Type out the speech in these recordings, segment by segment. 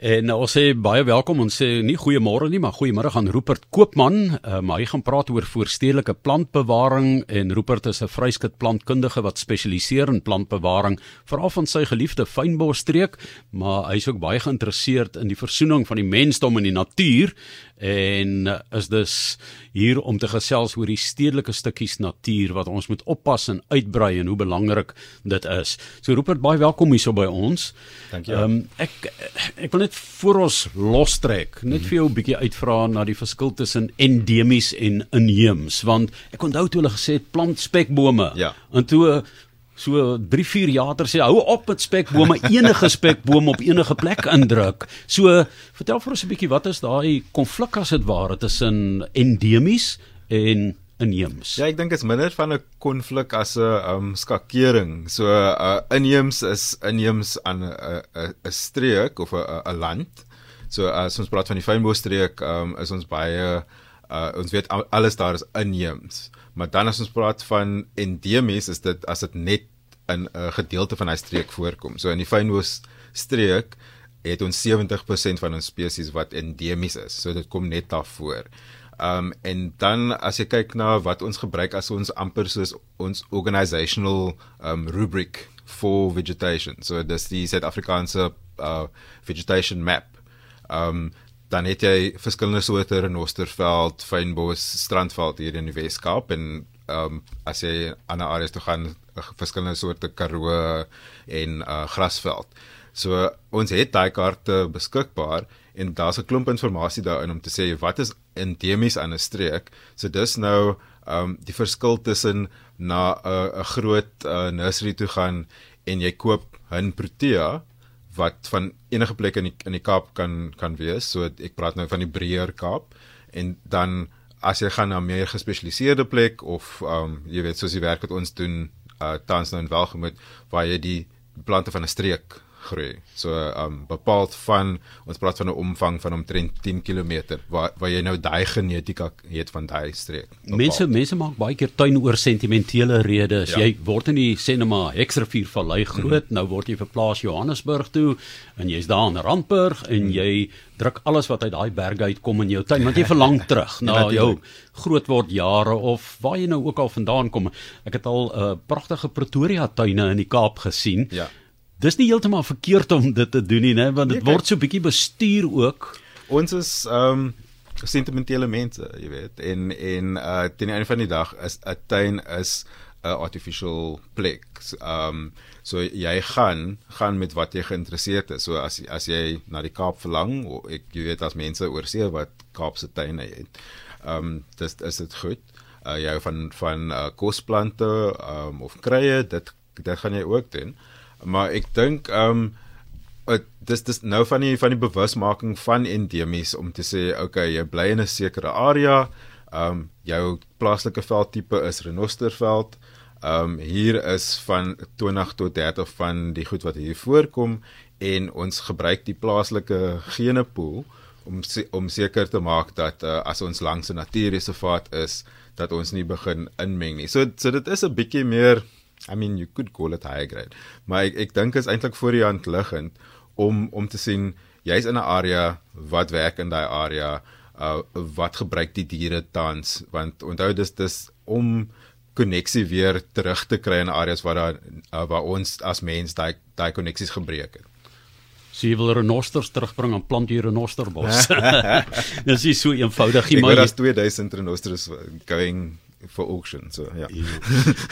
En ons sê baie welkom ons sê nie goeiemôre nie, maar goeiemôre aan Rupert Koopman. Um, hy gaan praat oor voorstedelike plantbewaring en Rupert is 'n vryskut plantkundige wat spesialiseer in plantbewaring, veral van sy geliefde fynbosstreek, maar hy's ook baie geïnteresseerd in die versoening van die mensdom en die natuur en is dus hier om te gesels oor die stedelike stukkies natuur wat ons moet oppas en uitbrei en hoe belangrik dit is. So Rupert, baie welkom hier so by ons. Dankie. Ehm um, ek ek wil net voor ons lostrek, net vir jou 'n bietjie uitvra na die verskil tussen endemies en inheems, want ek onthou toe hulle gesê het plant spekbome. Ja. En toe so 3 4 jaar ter sê hou op met spekbome enige spekboom op enige plek indruk. So vertel vir ons 'n bietjie wat is daai konflik as dit ware tussen endemies en inheems. Ja, ek dink dit is minder van 'n konflik as 'n um, skakering. So uh, inheems is inheems aan 'n 'n 'n streek of 'n 'n land. So as ons praat van die fynbosstreek, um, is ons baie uh, ons weet alles daar is inheems. Maar dan as ons praat van endemies is dit as dit net in 'n gedeelte van hy streek voorkom. So in die fynbosstreek het ons 70% van ons spesies wat endemies is. So dit kom net daar voor. Um en dan as jy kyk na wat ons gebruik as ons amper soos ons organisational um rubric for vegetation. So dis die Suid-Afrikaanse uh vegetation map. Um dan het jy verskillende soorte renosterveld, fynbos, strandveld hier in die Weskaap en um as jy ander areas toe gaan, verskillende soorte karoo en uh grasveld. So ons het daai kaarte beskikbaar en daar's 'n klomp inligting daarin om te sê wat is endemies aan 'n streek. So dis nou um die verskil tussen na 'n uh, 'n groot uh, nursery toe gaan en jy koop 'n protea wat van enige plek in die in die Kaap kan kan wees. So ek praat nou van die breër Kaap en dan as jy gaan na meer gespesialiseerde plek of um jy weet soos die werk wat ons doen uh tans nou in Welgemoot waar jy die plante van 'n streek groei. So um bepaald van ons praat van 'n omvang van omtrent 10 km waar waar jy nou daai genetika het van daai streek. Bepaald. Mense mense maak baie keer tuin oor sentimentele redes. Ja. Jy word in die Senema Hexrivier Vallei groot, mm. nou word jy verplaas Johannesburg toe en jy's daar in Randburg en mm. jy druk alles wat uit daai berge uitkom in jou tuin want jy verlang terug na ja, jou groot word jare of waar jy nou ook al vandaan kom. Ek het al 'n uh, pragtige Pretoria tuine in die Kaap gesien. Ja Dis nie heeltemal verkeerd om dit te doen nie, né, want dit nee, word so bietjie bestuur ook. Ons is ehm um, sentimentele mense, jy weet. En en uh teen die einde van die dag is 'n tuin is 'n artificial plek. Ehm um, so jy gaan gaan met wat jy geïnteresseerd is. So as as jy na die Kaap verlang, ek jy weet as mense oorsee wat Kaapse tuine het. Ehm um, dis is dit goed. Uh jy van van uh, kosplante ehm um, of krye, dit dit gaan jy ook doen maar ek dink ehm um, dis dis nou van die van die bewusmaking van endemies om te sê okay jy bly in 'n sekere area. Ehm um, jou plaaslike veldtipe is renosterveld. Ehm um, hier is van 20 tot 30 van die goed wat hier voorkom en ons gebruik die plaaslike genepool om om seker te maak dat uh, as ons langs 'n natuurreservaat is dat ons nie begin inmeng nie. So so dit is 'n bietjie meer I mean you could call it high grade. Maar ek ek dink is eintlik voor die hand liggend om om te sien jy's in 'n area wat werk in daai area uh wat gebruik die diere tans want onthou dis dis om koneksie weer terug te kry in areas waar daar uh, waar ons as mens daai daai koneksies gebreek het. So jy wil renosters terugbring aan plant hier renosterbos. dis nie so eenvoudig nie, maar jy het 2000 renosters going vir auction so ja.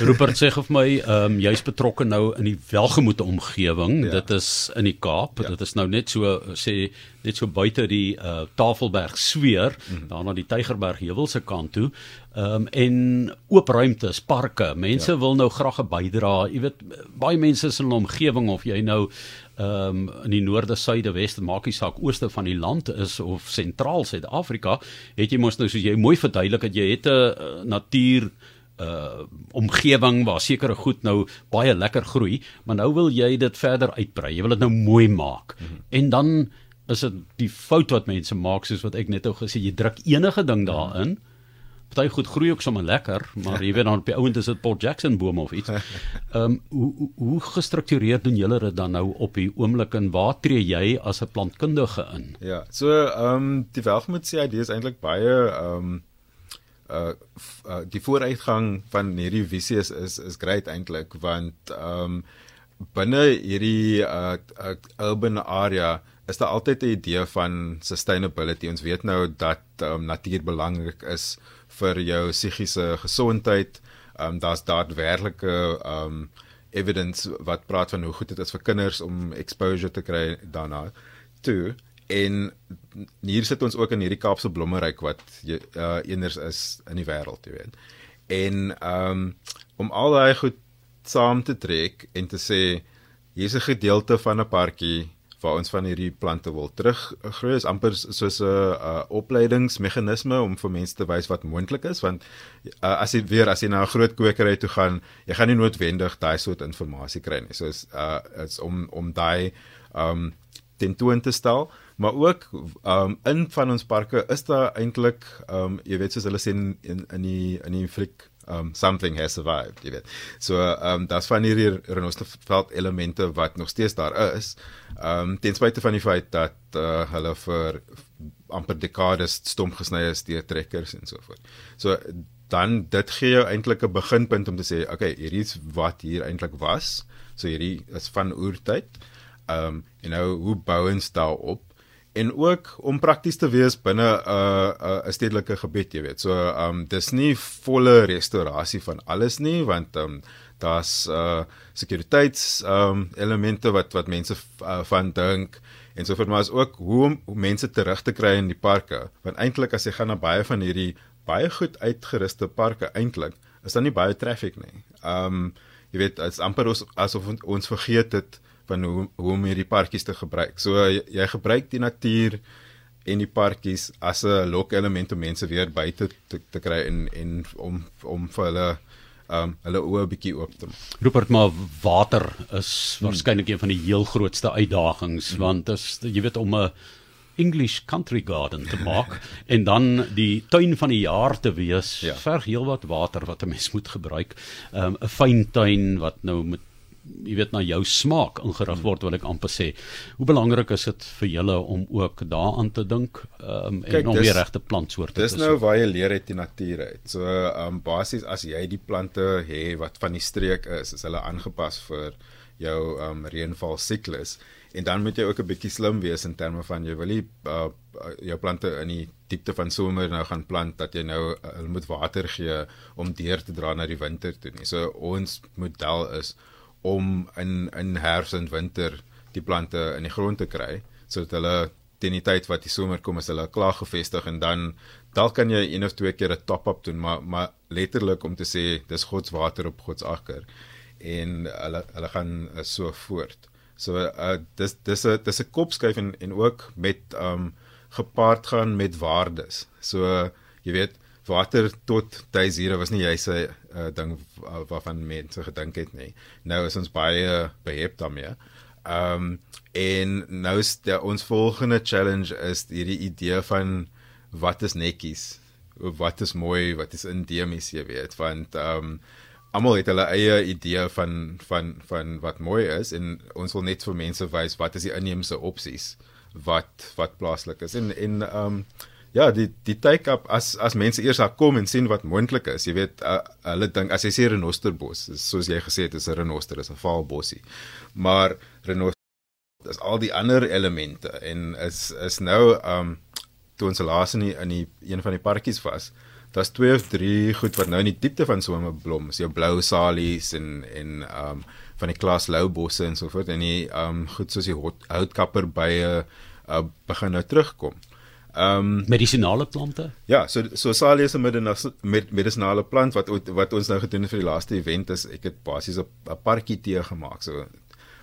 Rupert sê of my ehm um, jy's betrokke nou in die welgemoede omgewing. Ja. Dit is in die Kaap. Ja. Dit is nou net so sê net so buite die uh, Tafelberg sweer mm -hmm. daar na die Tygerberg heuwel se kant toe. Ehm um, en oop ruimtes, parke. Mense ja. wil nou graag 'n bydra. Jy weet baie mense is in 'n omgewing of jy nou ehm um, in die noorde, suide, weste, maak nie saak ooste van die land is of sentraal Suid-Afrika, het jy mos nou soos jy mooi verduidelik dat jy het 'n uh, natuur uh omgewing waar sekere goed nou baie lekker groei, maar nou wil jy dit verder uitbrei. Jy wil dit nou mooi maak. Mm -hmm. En dan is dit die fout wat mense maak soos wat ek net ou gesê, jy druk enige ding daarin. Party goed groei ook sommer lekker, maar jy weet dan op die ouend is dit Paul Jackson bome of iets. Ehm um, hoe hoe, hoe gestruktureerd doen julle dit dan nou op die oomblik en waar tree jy as 'n plantkundige in? Ja, so ehm um, die welgemoed se idee is eintlik baie ehm um, uh, uh die vooruitgang van hierdie visie is is, is great eintlik want ehm um, binne hierdie uh, uh urban area is daar altyd 'n idee van sustainability. Ons weet nou dat um, natuur belangrik is vir jou psigiese gesondheid. Ehm um, daar's daadwerklike ehm um, evidence wat praat van hoe goed dit is vir kinders om exposure te kry daarna. Toe en hier sit ons ook in hierdie Kaapse blommeryk wat uh, eners is in die wêreld, jy weet. En ehm um, om al daai goed saam te trek en te sê hier's 'n gedeelte van 'n parkie waar ons van hierdie plante wil teruggroei is amper soos 'n uh, opleidingsmeganisme om vir mense te wys wat moontlik is want uh, as jy weer as jy na 'n groot kwekery toe gaan jy gaan nie noodwendig daai soort inligting kry nie. So is uh, is om om daai um tentoon te stel maar ook um in van ons parke is daar eintlik um jy weet soos hulle sê in in die in die fliek um something has survived jy weet. So um daar's van hierdie renosterveld elemente wat nog steeds daar is. Um ten spyte van die feit dat uh, hulle vir amper dekades stomp gesny is deur trekkers en so voort. So dan dit gee jou eintlik 'n beginpunt om te sê okay hierdie is wat hier eintlik was. So hierdie is van oertyd um en nou hoe bou ons daarop en ook om prakties te wees binne 'n uh, 'n uh, stedelike gebied, jy weet. So um dis nie volle restaurasie van alles nie want um daar's uh sekuriteits um elemente wat wat mense uh, van dink en so vir my is ook hoe om mense terug te kry in die parke. Want eintlik as jy gaan na baie van hierdie baie goed uitgeruste parke eintlik is daar nie baie traffic nie. Um jy weet, as amper asof ons vergeet het van hoe hoe om hierdie parkies te gebruik. So jy, jy gebruik die natuur en die parkies as 'n lokelement om mense weer buite te, te kry en en om om vir hulle um hulle oë 'n bietjie oop te maak. Rupert maar water is waarskynlik hmm. een van die heel grootste uitdagings hmm. want as jy weet om 'n English country garden te maak en dan die tuin van die jaar te wees ja. verg heelwat water wat 'n mens moet gebruik. Um 'n fyn tuin wat nou met jy weet na jou smaak ingerig word wil ek amper sê. Hoe belangrik is dit vir julle om ook daaraan te dink um, en Kijk, om die regte plantsoorte te Dis nou waar jy leer uit die natuur uit. So um basies as jy die plante het wat van die streek is, is hulle aangepas vir jou um reënval siklus en dan moet jy ook 'n bietjie slim wees in terme van jy wil nie uh, jou plante in die diepte van somer nou gaan plant dat jy nou uh, hulle moet water gee om deur te dra na die winter toe nie. So ons model is om in in herfs en winter die plante in die grond te kry sodat hulle teen die tyd wat die somer kom is hulle klaar gevestig en dan dalk kan jy een of twee keer 'n top-up doen maar maar letterlik om te sê dis God se water op God se akker en hulle hulle gaan uh, so voort. So uh, dis dis 'n dis 'n kopskuif en en ook met um gepaard gaan met waardes. So uh, jy weet water tot day 0 was nie jy se uh, ding waarvan mense gedink het nie. Nou is ons baie behep daarmee. Ehm um, en nou is der, ons volgende challenge is hierdie idee van wat is netjies? Wat is mooi? Wat is endemies, jy weet? Want ehm um, almal het hulle eie idee van van van wat mooi is en ons wil net vir mense wys wat is die inheemse opsies wat wat plaaslik is en en ehm um, ja, die die take-up as as mense eers daar kom en sien wat moontlik is. Jy weet, uh, hulle dink as jy sê renosterbos, soos jy gesê het, is 'n renoster, is 'n valbossie. Maar renoster is al die ander elemente en is is nou um toe ons laas in die, in die een van die parkies was. Daar's twee of drie goed wat nou in die diepte van somer blom. Is jou blou salies en en um van die klas lou bosse en so voort en die um goed soos die houtkapper bye uh, begin nou terugkom. Ehm um, medisinale plante? Ja, so so salie is 'n med, medisinale plant wat wat ons nou gedoen het vir die laaste event is ek het basies 'n parkie tee gemaak. So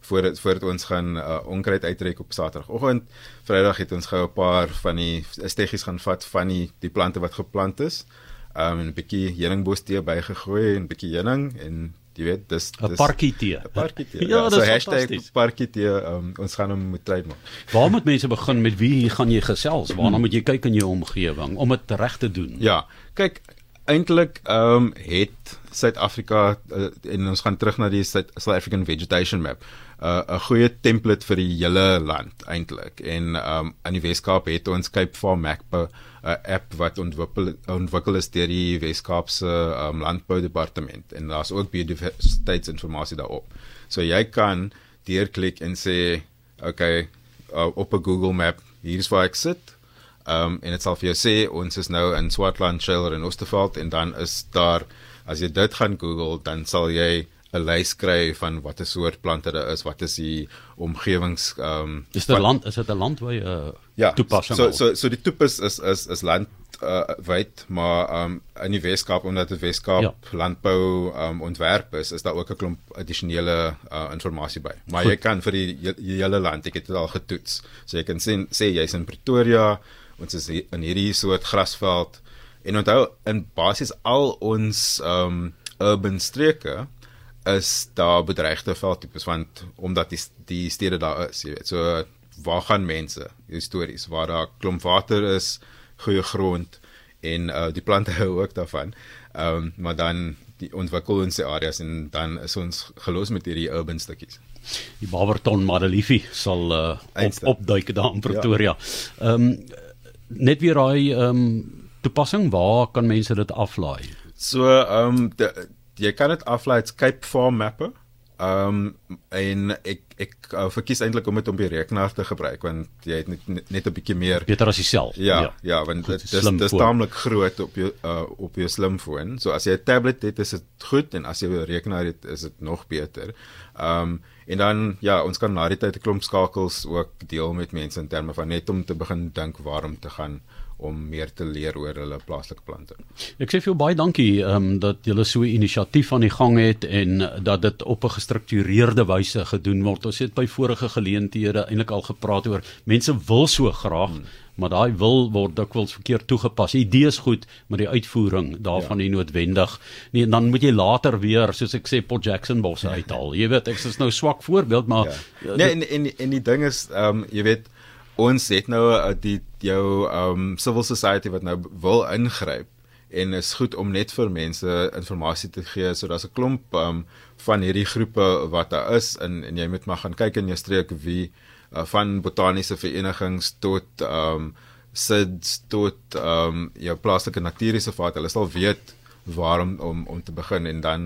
voordat voordat ons gaan uh, onkruid uittrek op Saterdagoggend, Vrydag het ons gou 'n paar van die steggies gaan vat van die die plante wat geplant is. Ehm um, 'n bietjie heuningbos tee bygegooi en 'n bietjie heuning en jy weet dis dis 'n parkie tee. 'n Parkie tee. ja, ja so hashtag parkie tee. Um, ons gaan hom moet try maak. Waar moet mense begin met wie gaan jy gesels? Waarna hmm. moet jy kyk in jou omgewing om dit reg te doen? Ja. Kyk eintlik ehm um, het Suid-Afrika uh, en ons gaan terug na die South African Vegetation Map. Uh, 'n goeie template vir die hele land eintlik. En um, in die Weskaap het ons Cape Farm Map 'n uh, app wat ontwikkel ontwikkel is deur die Weskaap se um, landboudepartement en daar's ook biodiversiteitsinligting daarop. So jy kan deurklik en sê okay uh, op 'n Google Map hier's waar ek sit um, en dit sal vir jou sê ons is nou in Swartland, Shaler en Oosterveld en dan is daar as jy dit gaan Google dan sal jy 'n lys kry van watter soort plante daar is, wat is die omgewings ehm um, Is dit 'n land is dit 'n land waar jy uh, ja, toepassing so, so so die toepas is is is land uh, wyd maar ehm um, in die Weskaap omdat dit Weskaap ja. landbou ehm um, ontwerp is, is daar ook 'n klomp addisionele uh, inligting by. Maar Goed. jy kan vir die, die hele land, ek het dit al getoets. So jy kan sê sê jy's in Pretoria ons is in hierdie soort grasveld en onthou in basies al ons um urban streke is daar bedreigde veldtipes want omdat die die stede daar is jy weet so waar gaan mense histories waar daar klomp water is goeie grond en uh, die plante hou ook daarvan um maar dan die ontwikkel ons se areas en dan is ons gelos met hierdie urban stukkies die Barberton Madeliefie sal uh, op, opduik daar in Pretoria. Ja. Ehm ja. um, net weer daai ehm um, toepassing waar kan mense dit aflaai? So ehm um, jy kan dit aflaai met Cape Farm Mapper. Ehm um, en ek ek uh, verkies eintlik om dit op die rekenaar te gebruik want jy het net net 'n bietjie meer beter as jouself. Ja, ja, ja want dit is dis taamlik groot op jou uh, op jou slimfoon. So as jy 'n tablet het, is dit goed en as jy 'n rekenaar het, is dit nog beter. Ehm um, en dan ja, ons kan na die tyd 'n klomp skakels ook deel met mense in terme van net om te begin dink waarom te gaan om meer te leer oor hulle plaaslike plante. Ek sê vir jou baie dankie ehm um, dat julle so 'n inisiatief aan die gang het en dat dit op 'n gestruktureerde wyse gedoen word. Ons het by vorige geleenthede eintlik al gepraat oor mense wil so graag hmm maar daai wil word dikwels verkeerd toegepas. Die idee is goed, maar die uitvoering daarvan ja. is noodwendig. Nee, dan moet jy later weer, soos ek sê, Port Jackson bosse ja. uithaal. Jy weet, ek is nou swak voorbeeld, maar ja. nee, en, en en die ding is, ehm um, jy weet ons het nou uh, die jou um civil society wat nou wil ingryp en is goed om net vir mense inligting te gee so daar's 'n klomp um van hierdie groepe wat daar is en en jy moet maar gaan kyk in jou streek wie uh, van botaniese verenigings tot um SIDS tot um jou plaaslike natuurreservaat. Hulle sal weet waarom om om te begin en dan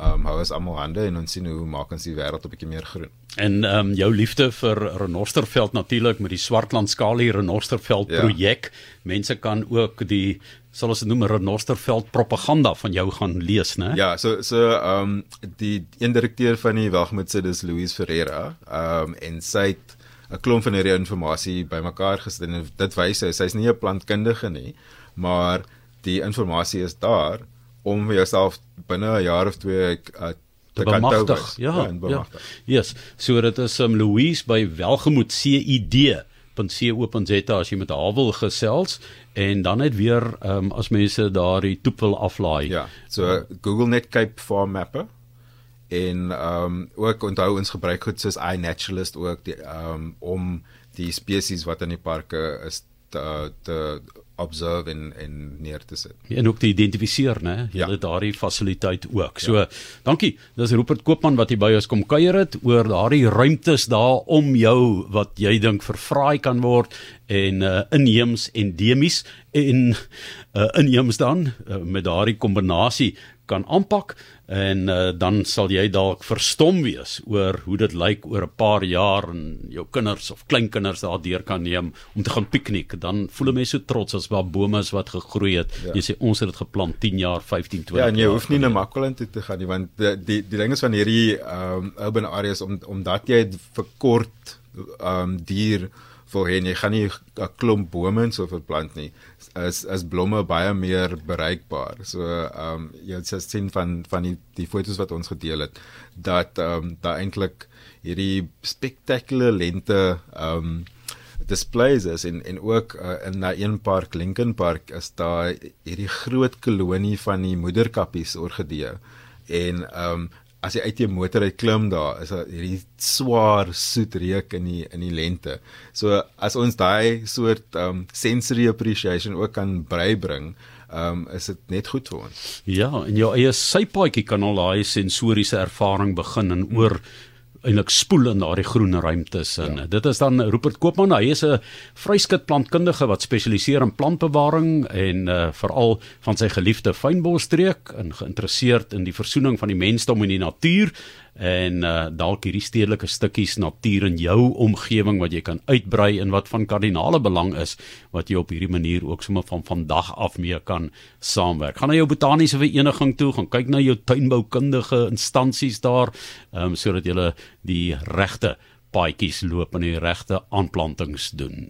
um hou ons almal hande en ons sien hoe maak ons die wêreld 'n bietjie meer groen. En ehm um, jou liefde vir Renosterveld natuurlik met die Swartland Skalie Renosterveld ja. projek. Mense kan ook die sal ons dit noem Renosterveld propaganda van jou gaan lees, né? Ja, so so ehm um, die een direkteur van die Wagmoed se dis Louise Ferreira. Ehm um, en sy het 'n klomp van hierdie inligting bymekaar gesit en dit wys sy sy's nie 'n plantkundige nie, maar die inligting is daar om jouself binne 'n jaar of twee uh, te kan bemagtig. Ja, ja. Yes. So dit is um Louise by Welgemoed CID.co.za as jy met haar wil gesels en dan net weer um as mense daardie toep wil aflaai. Ja. So Google net Cape Farm Mapper en um ook onthou ons gebruik goed soos iNaturalist ook die um om die spesies wat in die parke is te, te observe en en neer te sit. Ja, en ook te identifiseer, né? Jy het ja. daardie fasiliteit ook. So, ja. dankie. Dis Rupert Koopman wat hier by ons kom kuier het oor daardie ruimtes daar om jou wat jy dink vervraai kan word en uh, inheems endemies en uh, inheems dan uh, met daardie kombinasie kan aanpak en uh, dan sal jy dalk verstom wees oor hoe dit lyk oor 'n paar jaar en jou kinders of kleinkinders daardeur kan neem om te gaan piknik dan voel mense so trots as waar bome is wat gegroei het. Ja. jy sê ons het dit geplant 10 jaar 15 20 ja en jy hoef nie na Makwaland toe te gaan nie want die die, die ding is van hierdie um, urban areas om omdat jy vir kort um, dier wil hê jy gaan nie 'n klomp bome en so verplant nie. Is is blomme baie meer bereikbaar. So ehm um, jy het sien van van die die fotos wat ons gedeel het dat ehm um, daar eintlik hierdie spectacular lente ehm um, displays is en en ook uh, in na een park Lincoln Park is daar hierdie groot kolonie van die moederkappies orgidee en ehm um, as jy uit jou motor uit klim daar is hierdie swaar soet reuk in die in die lente. So as ons daai soort um sensory appreciation ook kan brei bring, ehm um, is dit net goed vir ons. Ja, en jou eie sypaadjie kan al daai sensoriese ervaring begin en oor eintlik spoel in daardie groen ruimtes en ja. dit is dan Rupert Koopman. Hy is 'n vryskut plantkundige wat spesialiseer in plantbewaring en uh, veral van sy geliefde fynbosstreek en geïnteresseerd in die versoening van die mensdom en die natuur en uh, dalk hierdie stedelike stukkies natuur in jou omgewing wat jy kan uitbrei en wat van kardinale belang is wat jy op hierdie manier ook sommer van vandag af mee kan saamwerk. Gaan na jou botaniese vereniging toe, gaan kyk na jou tuinboukundige instansies daar, um, sodat jy die regte paadjies loop en die regte aanplantings doen.